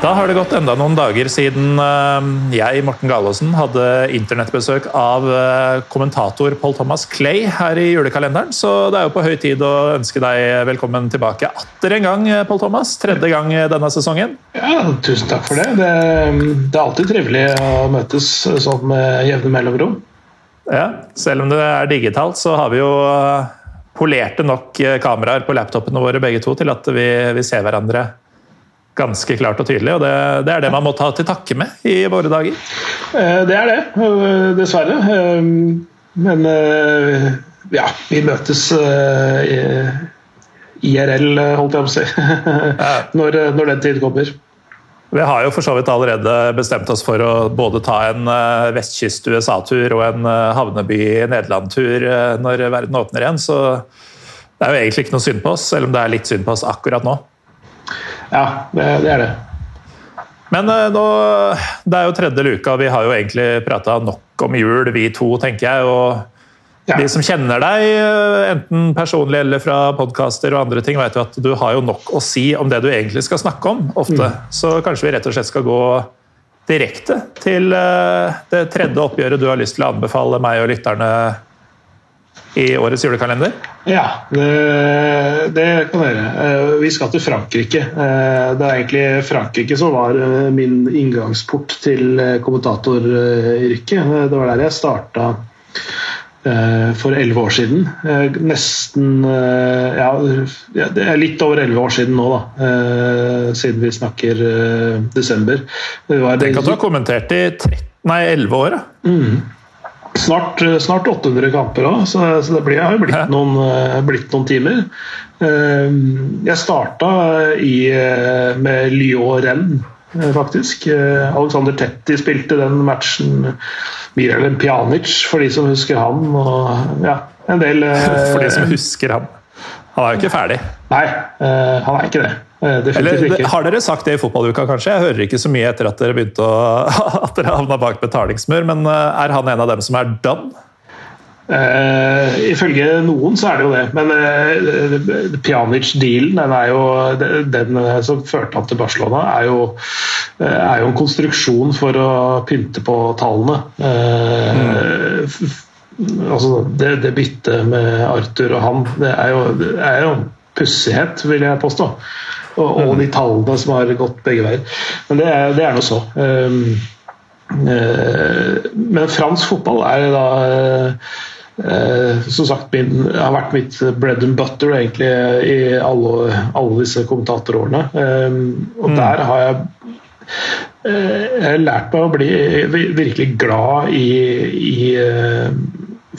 Da har det gått enda noen dager siden eh, jeg, Morten Galaasen, hadde internettbesøk av eh, kommentator Paul Thomas Clay her i julekalenderen. Så det er jo på høy tid å ønske deg velkommen tilbake atter en gang, eh, Paul Thomas. Tredje gang denne sesongen. Ja, tusen takk for det. det. Det er alltid trivelig å møtes sånn med jevne mellomrom. Ja, selv om det er digitalt, så har vi jo polerte nok kameraer på laptopene våre begge to til at vi, vi ser hverandre ganske klart og tydelig. Og det, det er det man må ta til takke med i våre dager. Eh, Det er det, eh, dessverre. Eh, Men ja, vi møtes IRL, holdt jeg på å si, når, når den tid kommer. Vi har jo for så vidt allerede bestemt oss for å både ta en vestkyst-USA-tur og en havneby Nederland-tur eh, når verden åpner igjen, så det er jo egentlig ikke noe synd på oss, selv om det er litt synd på oss akkurat nå. Ja, det, det er det. Men eh, nå, det er jo tredje luka, vi har jo egentlig prata nok om jul, vi to, tenker jeg. og Ja. De som kjenner deg, eh, enten personlig eller fra podkaster og andre ting, vet jo at du har jo nok å si om det du egentlig skal snakke om, ofte. Så kanskje vi rett og slett skal gå direkte til eh, det tredje oppgjøret du har lyst til å anbefale meg og lytterne i årets julekalender? Ja, det, det kan jeg gjøre. Vi skal til Frankrike. Eh, Det er egentlig Frankrike som var eh, min inngangsport til eh, kommentatoryrket. Eh, Det var der jeg starta eh, for elleve år siden. Eh, Nesten eh, Ja, det er litt over elleve år siden nå, da. eh, Siden vi snakker eh, desember. Tenk at du har kommentert i 13, nei, 11 år. da. Snart, snart 800 kamper òg, så, så det blir, har jo blitt, noen, eh, blitt noen timer. Eh, Jeg starta i, eh, med Lyon-Rennes, eh, faktisk. Eh, Alexander Tetti spilte den matchen. Miralem Pjanic, for de som husker han. Og ja, en del eh, For de som husker han. Han er jo ikke ferdig. Nei, eh, han er ikke det. Eller ikke. Har dere sagt det i fotballuka, kanskje? Jeg hører ikke så mye etter at dere begynte å at dere havna bak betalingsmur, men eh, er han en av dem som er done? Uh, ifølge noen så er det jo det, men uh, Pjanic-dealen, den, er jo, den som førte han til Barcelona, er jo, uh, er jo en konstruksjon for å pynte på tallene. Uh, f- altså det, det byttet med Arthur og han, det er jo, det er jo pussighet, vil jeg påstå. Og, og de tallene som har gått begge veier. Men det er, det er noe så. Um, eh, men fransk fotball er da eh, som sagt min, har vært mitt bread and butter egentlig i alle, alle disse kommentatorårene. Eh, og der har jeg eh, jeg har lært meg å bli virkelig glad i, i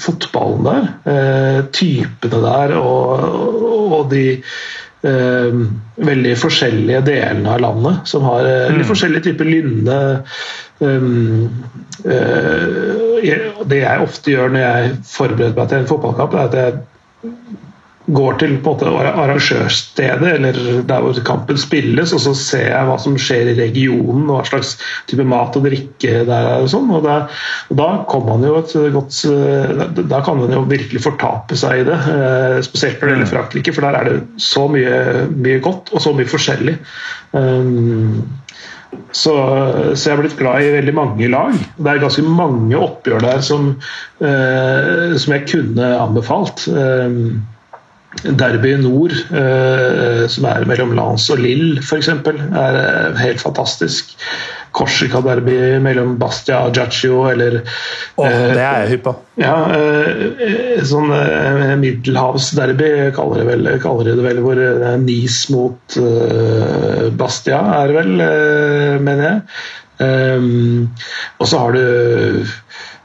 fotballen der. Typene der og, og de veldig forskjellige delene av landet som har eh, litt forskjellige typer lynne. Um, eh, det jeg ofte gjør når jeg forbereder meg til en fotballkamp, er at jeg går til på en måte arrangørstedet eller der hvor kampen spilles, og så ser jeg hva som skjer i regionen, og hva slags type mat og drikke der er. Og sånn, og og da kommer man jo et godt Da kan man jo virkelig fortape seg i det. eh, Spesielt når det gjelder Frankrike, for der er det så mye, mye godt og så mye forskjellig. Um, så, så jeg har blitt glad i veldig mange lag. Det er ganske mange oppgjør der som, eh, som jeg kunne anbefalt. Um, Derby nord, eh, som er mellom Lance og Lille f.eks., er eh, helt fantastisk. Korsika-derby mellom Bastia og Giaccio, eller oh, Det er jeg hypp på. Ja, sånn middelhavsderby kaller, de det vel, hvor Nis Nice mot Bastia er vel, mener jeg. Og så har du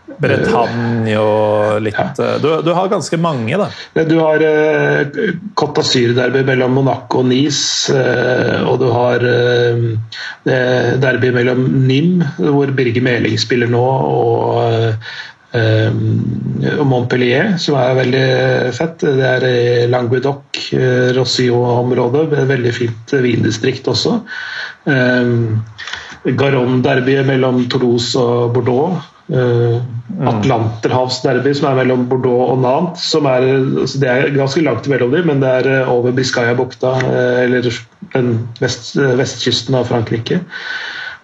Bretagne og litt. Eh, du, du, har ganske mange, da. Du har eh, Cotta Syr-derby mellom Monaco og Nice. Eh, og du har eh, derby mellom NIM, hvor Birger Meling spiller nå, og eh, Montpellier, som er veldig fett. Det er Languedoc, eh, Rossio-området. Veldig fint vindistrikt også. Garonne-derbyet mellom Toulouse og Bordeaux. Uh, Atlanterhavsderby, som er mellom Bordeaux og Nantes. Som er, altså det er ganske langt mellom dem, men det er uh, over Biscaya-bukta, uh, eller den vest, vestkysten av Frankrike.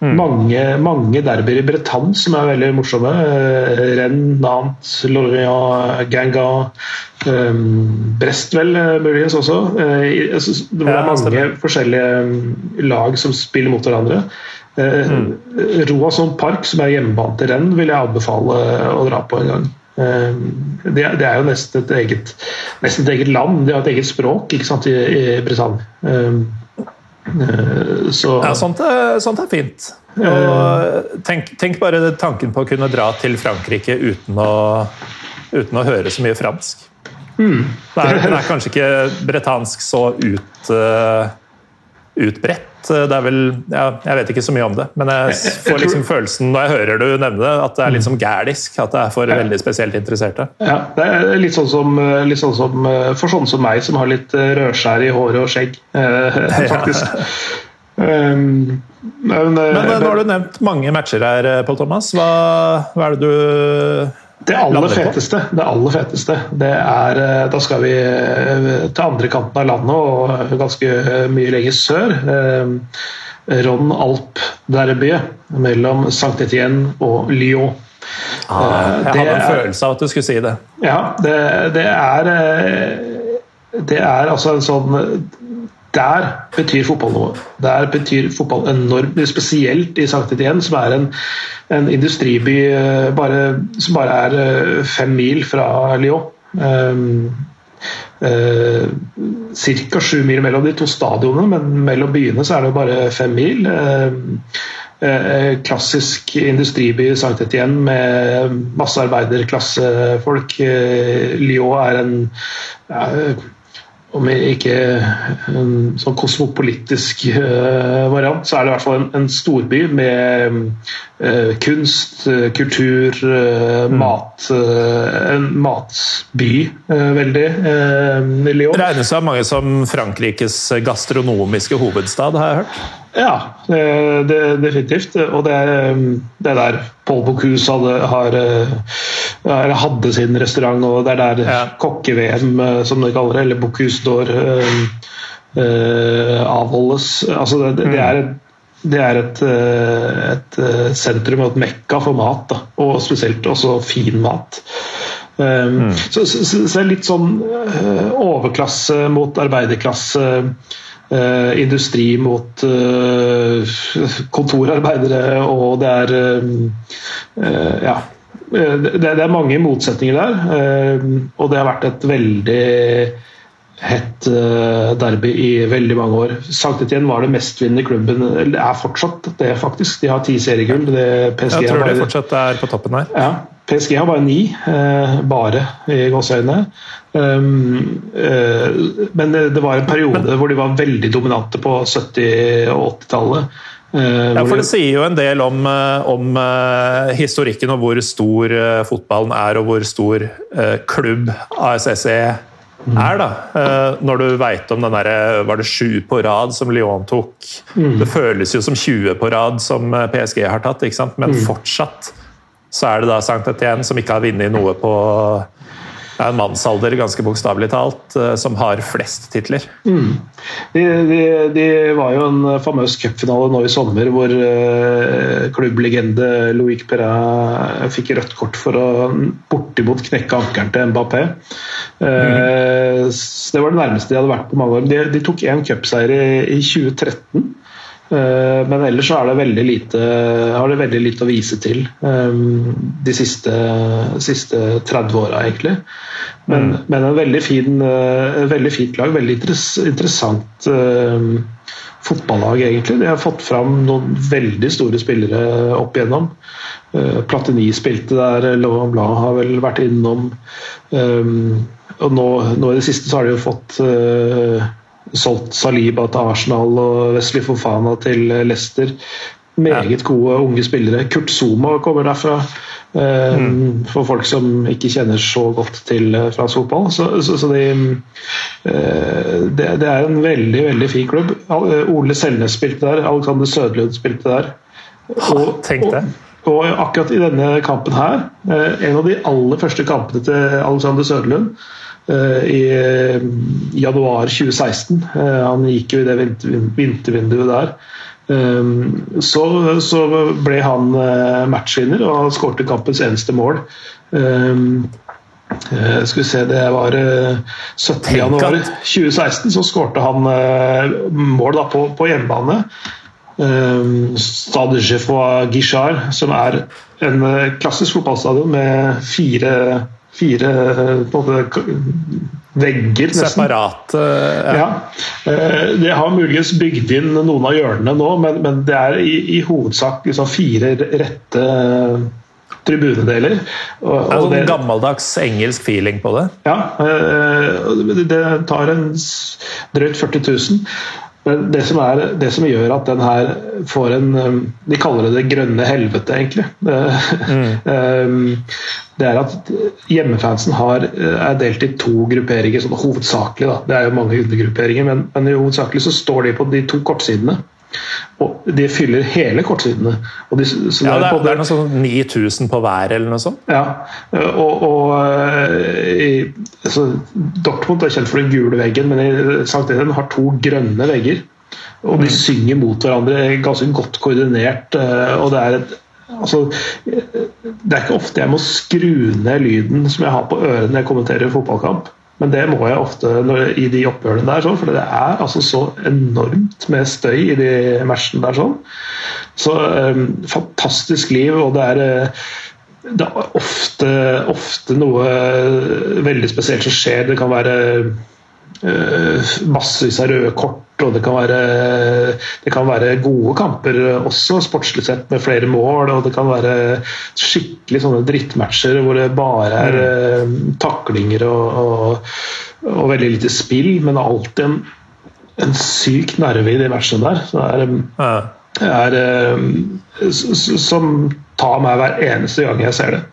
Mm. Mange, mange derbyer i Bretagne som er veldig morsomme. Rennes, Nantes, Lorient, Gangan, um, Brest vel muligens også. Altså, det er mange forskjellige lag som spiller mot hverandre. Mm. Roasson Park, som er hjemmebane til renn, vil jeg anbefale å dra på en gang. Eh, det, det er jo nesten et, eget, nesten et eget land, de har et eget språk ikke sant, i, Britannia. Eh, så, ja, sånt er, sånt er fint. Tenk, tenk, bare tanken på å kunne dra til Frankrike uten å, uten å høre så mye fransk. Mm. Det, er, det, er, kanskje ikke bretansk så ut, utbredt, Eh, det er vel ja, Jeg vet ikke så mye om det, men jeg får liksom følelsen når jeg hører du nevne det, at det er litt som gælisk. At det er for veldig spesielt interesserte. Ja, det er litt sånn som, litt sånn som for sånne som meg, som har litt eh, rødskjær i håret og skjegg, faktisk. Um, men, men, nå har du nevnt mange matcher her, Pål Thomas. Hva, hva er det du det aller feteste, det aller feteste, det er eh, Da skal vi eh, til andre kanten av landet og ganske mye lenger sør. Eh, Ron Alp Derby mellom St. Etienne og Lyon. Ah, jeg hadde en følelse av at du skulle si det. Ja, det, det er Det er altså en sånn der betyr fotball noe. Der betyr fotball enormt, spesielt i Sankt Etienne, som er en, en industriby eh, bare, som bare er eh, fem mil fra Lyon. Um, uh, Ca. sju mil mellom de to stadionene, men mellom byene så er det bare fem mil. Uh, uh, klassisk industriby Sankt Etienne med masse arbeiderklassefolk. Lyon er en om ikke en sånn kosmopolitisk uh, variant, så er det i hvert fall en, en storby med uh, kunst, uh, kultur, mm. mat En matby, veldig. Lyon. Regnes av mange som Frankrikes gastronomiske hovedstad, har jeg hørt? Ja, det, definitivt. Og det, det der Paul Bocuse hadde, har, hadde sin restaurant, og det er der ja. kokke-VM, som de kaller det, eller Bocuse d'Or, uh, avholdes. Altså, det, det, er, det er et, et, sentrum og et mekka for mat, da. og spesielt også fin mat. Um, mm. så, så, så, det er litt sånn overklasse mot arbeiderklasse. Uh, industri mot uh, kontorarbeidere, og det er uh, Ja. Det, det, er mange motsetninger der, og det har vært et veldig hett derby i veldig mange år. Sankt Etienne var det mestvinnende klubben, eller er fortsatt det, faktisk. De har ti seriegull. Jeg tror de fortsatt er på toppen her. Ja, PSG har bare ni, bare i gåseøynene. Um, uh, men det var en periode hvor de var veldig dominante på 70- og 80-tallet. Uh, eh, ja, for Det sier jo en del om, eh, om uh, historikken og hvor stor fotballen er, og hvor stor klubb ASSE mm. er. da. når du veit om den derre Var det sju på rad som Lyon tok? Mm. Det føles jo som 20 på rad som PSG har tatt, ikke sant? men mm. fortsatt så er det da Saint Etienne som ikke har vunnet noe på Er en mannsalder, ganske bokstavelig talt, eh, som har flest titler. Mm. De, de, de, var jo en famøs cupfinale nå i sommer hvor uh, klubblegende Loic Perrin fikk rødt kort for å bortimot knekke ankelen til Mbappé. Uh, mm. Det var det nærmeste de hadde vært på mange år. De, de tok én cupseier i, i 2013. Eh, men ellers så det lite, har det veldig lite å vise til eh, de siste, siste 30 åra, egentlig. Men, mm. men en veldig, fin, eh, veldig fint lag. Veldig interessant fotballag, egentlig. De har fått fram noen veldig store spillere opp igjennom. Platini spilte der, Laurent Blad har vel vært innom. Og nå, nå, i det siste så har de jo fått solgt Saliba til Arsenal og Wesley Fofana til Leicester. Meget gode unge spillere. Kurt Zuma kommer derfra. Eh, mm. For folk som ikke kjenner så godt til eh, fransk fotball. Så, så, så de, eh, det, det, er en veldig veldig fin klubb. Ole Selnes spilte der, Alexander Sødlund spilte der. Og, Tenk det. Og, og akkurat i denne kampen her, en av de aller første kampene til Alexander Sødlund, Eh, i eh, januar 2016. Eh, han gikk jo i det vintervinduet der. Så, så ble han matchvinner og skårte kampens eneste mål. Skal vi se, Det var 17.1.2016 så skårte han mål da på, på hjemmebane. Stade Geoffroy Guichard, som er en klassisk fotballstadion med fire fire både vegger. Nesten. Separate ja. ja. Eh, det har muligens bygd inn noen av hjørnene nå, men, men det er i, i hovedsak liksom fire rette tribunedeler. Og, det er sånn det, gammeldags engelsk feeling på det? Ja. Eh, det tar en drøyt 40 000. Det som, er, det som, gjør at den her får en um, De kaller det det grønne helvete, egentlig. Mm. Um, det er at hjemmefansen har, er delt i to grupperinger, sånn hovedsakelig. Da. Det er jo mange undergrupperinger, men, men hovedsakelig så står de på de to kortsidene. Og de fyller hele kortsidene. De, ja, det er, det er noe sånn 9000 på hver, eller noe sånt? Ja. Og, og i, altså, Dortmund er kjent for den gule veggen, men i St. Eden har to grønne vegger. Og de mm. synger mot hverandre ganske godt koordinert. Eh, og det er et altså, Det er ikke ofte jeg må skru ned lyden som jeg har på ørene når jeg kommenterer fotballkamp. Men det må jeg ofte i de oppgjørene der, sånn, for det er altså så enormt med støy i de matchene der. sånn. Så um, fantastisk liv, og det er, eh, det er ofte, ofte, noe veldig spesielt som skjer. Det kan være uh, massevis av røde kort og det kan, være, det kan være gode kamper også, sportslig sett, med flere mål. Og det kan være skikkelig sånne drittmatcher hvor det bare er mm. taklinger og, og, og, veldig lite spill, men alltid en, en syk nerve i de matchene der. Så det er, ja. er, eh, som tar meg hver eneste gang jeg ser det.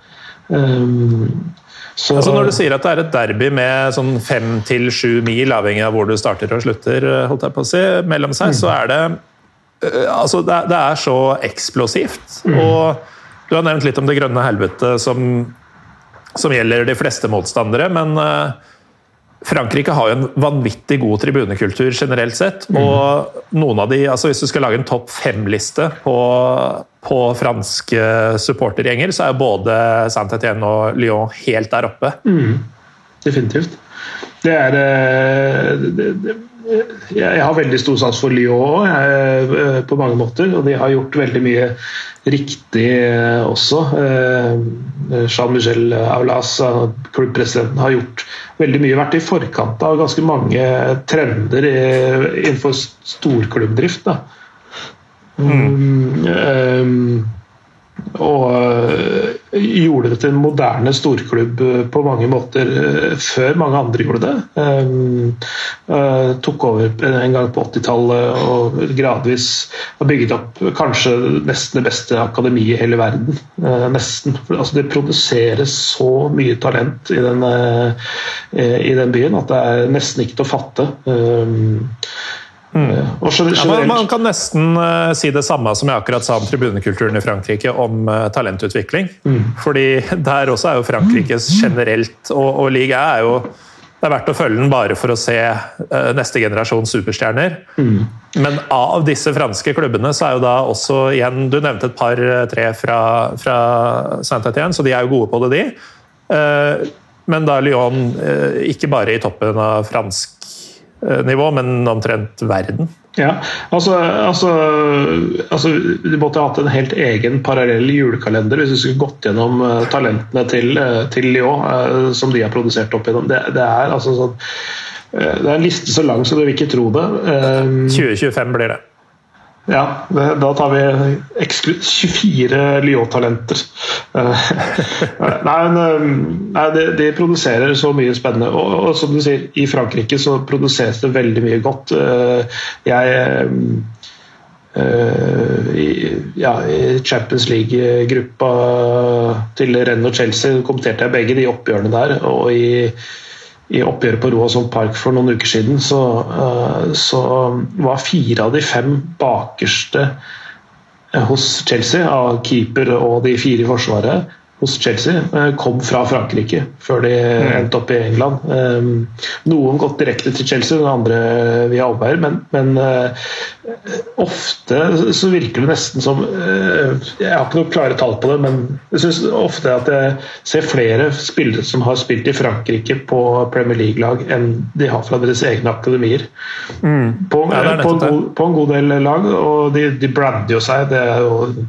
Um, så, altså når du sier at det er et derby med sånn fem til sju mil, avhengig av hvor du starter og slutter, holdt jeg på å si, mellom seg, mm. så er det øh, Altså, det, det er så eksplosivt. Mm. Og du har nevnt litt om det grønne helvete som, som gjelder de fleste motstandere, men uh, Frankrike har jo en vanvittig god tribunekultur generelt sett. Mm. Og noen av de, altså hvis du skal lage en topp fem-liste på, på, franske supportergjenger, så er både Saint-Étienne og Lyon helt der oppe. Mm. Definitivt. Det er eh, det, det, Jeg har veldig stor sans for Lyon eh, på mange måter, og de har gjort veldig mye riktig eh, også. Jean-Michel Aulas, klubbpresidenten, har gjort veldig mye vært i forkant av ganske mange trender innenfor storklubbdrift. Da. Mm. Um, og gjorde det til en moderne storklubb uh, på mange måter uh, før mange andre gjorde det. Um, tok over en gang på 80-tallet og gradvis har bygget opp kanskje nesten det beste akademiet i hele verden. nesten. Altså, det produseres så mye talent i den, i den, byen at det er nesten ikke til å fatte. Og Ja, man, man kan nesten uh, si det samme som jeg akkurat sa om tribunekulturen i Frankrike, om uh, talentutvikling. Fordi der også er jo Frankrikes generelt, og, og liga er jo Det er verdt å følge den bare for å se uh, neste generasjon superstjerner. Men av disse franske klubbene så er jo da også igjen Du nevnte et par-tre fra, fra Saint-Étienne, så de er jo gode på det, de. Men da Lyon eh, ikke bare i toppen av fransk nivå, men omtrent verden. Ja, altså, altså, altså Du måtte ha hatt en helt egen parallell julekalender hvis du skulle gått gjennom eh, talentene til, eh, til Lyon eh, som de har produsert opp gjennom. Det, det er altså sånn eh, Det er en liste så lang så du vil ikke tro det. Eh, 2025 blir det. Ja, da tar vi eksklu 24 Lyon-talenter. Eh, nei, eh, nei de, de produserer så mye spennende. Og, og som du sier, i Frankrike så produseres det veldig mye godt. Eh, Jeg Uh, i, ja, I Champions League-gruppa til Renn og Chelsea kommenterte jeg begge de oppgjørene der. Og i, i oppgjøret på Roasholm Park for noen uker siden så, eh, så var fire av de fem bakerste eh, hos Chelsea, av keeper og de fire i forsvaret hos Chelsea, eh, kom fra Frankrike før de endte opp i England. Eh, Noen gått direkte til Chelsea, den andre via omveier, men, men eh, ofte så virker det nesten som eh, Jeg har ikke noen klare tall på det, men jeg syns ofte at jeg ser flere spillere som har spilt i Frankrike på Premier League-lag enn de har fra deres egne akademier. På, Ja, på, en god, på en god del lag, og de, de brander jo seg. Det er jo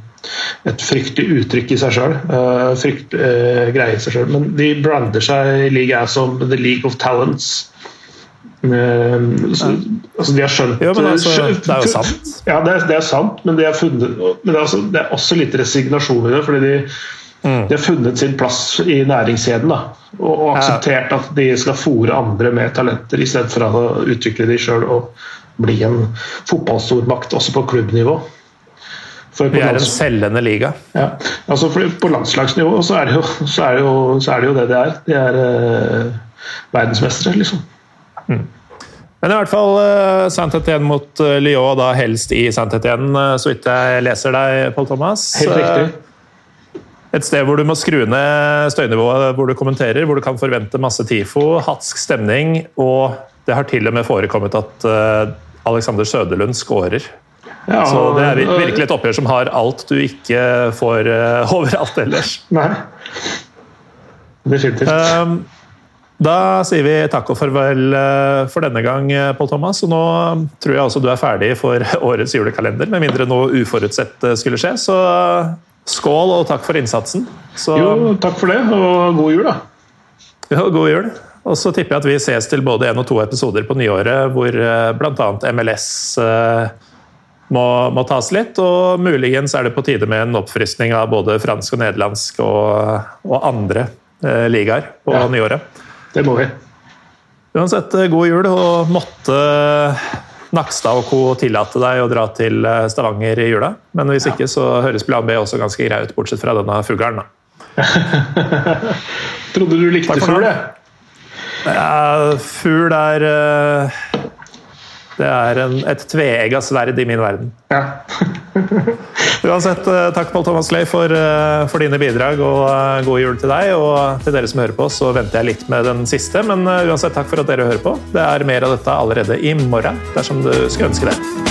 et fryktelig uttrykk i seg sjøl. Uh, greie i seg selv. Men de brander seg i ligaen som The League of Talents. Uh, så, altså de har skjønt Jo, men altså, det er jo sant. Ja, det er, det er sant, men, de har funnet, men det, er også, det er også litt resignasjon i det. fordi de, Mm. de har funnet sin plass i næringskjeden da, og, og akseptert at de skal fòre andre med talenter istedenfor å utvikle de sjøl og bli en fotballstormakt også på klubbnivå. Vi er en selgende liga. ja, altså På landslagsnivå så er det jo, så er det jo, så er det, jo det det er. De er eh, verdensmestere, liksom. Men i hvert fall uh, Saint-Étienne mot eh, Lyon, da helst i Saint-Étienne, eh, så vidt jeg leser deg, Pål Thomas. Helt riktig. Eh, Et sted hvor du må skru ned støynivået hvor du kommenterer, hvor du kan forvente masse TIFO, hatsk stemning, og det har til og med forekommet at eh, Alexander Søderlund skårer. Ja, Så det er virkelig et oppgjør som har alt du ikke får eh, overalt ellers. Nei. Definitivt. Um, Da sier vi takk og farvel eh, for denne gang, eh, Pål Thomas. Og nå tror jeg også du er ferdig for årets julekalender, med mindre noe uforutsett skulle skje. Så skål og takk for innsatsen. Så Jo, takk for det, og god jul, da. Jo, god jul. Og så tipper jeg at vi ses til både én og to episoder på nyåret, hvor bl.a. MLS må, må tas litt. Og muligens er det på tide med en oppfriskning av både fransk og nederlandsk og, og andre eh, ligaer på Ja. nyåret. Det må vi. Uansett, eh, god jul, og måtte Nakstad og co. tillate deg å dra til eh, Stavanger i jula. Men hvis ikke, så høres plan B også ganske grei ut, bortsett fra denne fuglen. da. Trodde du likte fugl, jeg. Ja, fugl er eh, Det er en, et tveegga sverd i min verden. Ja. Uansett, eh, takk Pål Thomas Ley for, eh, for dine bidrag, og eh, god jul til deg. Og til dere som hører på, så venter jeg litt med den siste, men uansett, takk for at dere hører på. Det er mer av dette allerede i morgen, dersom du skulle ønske det.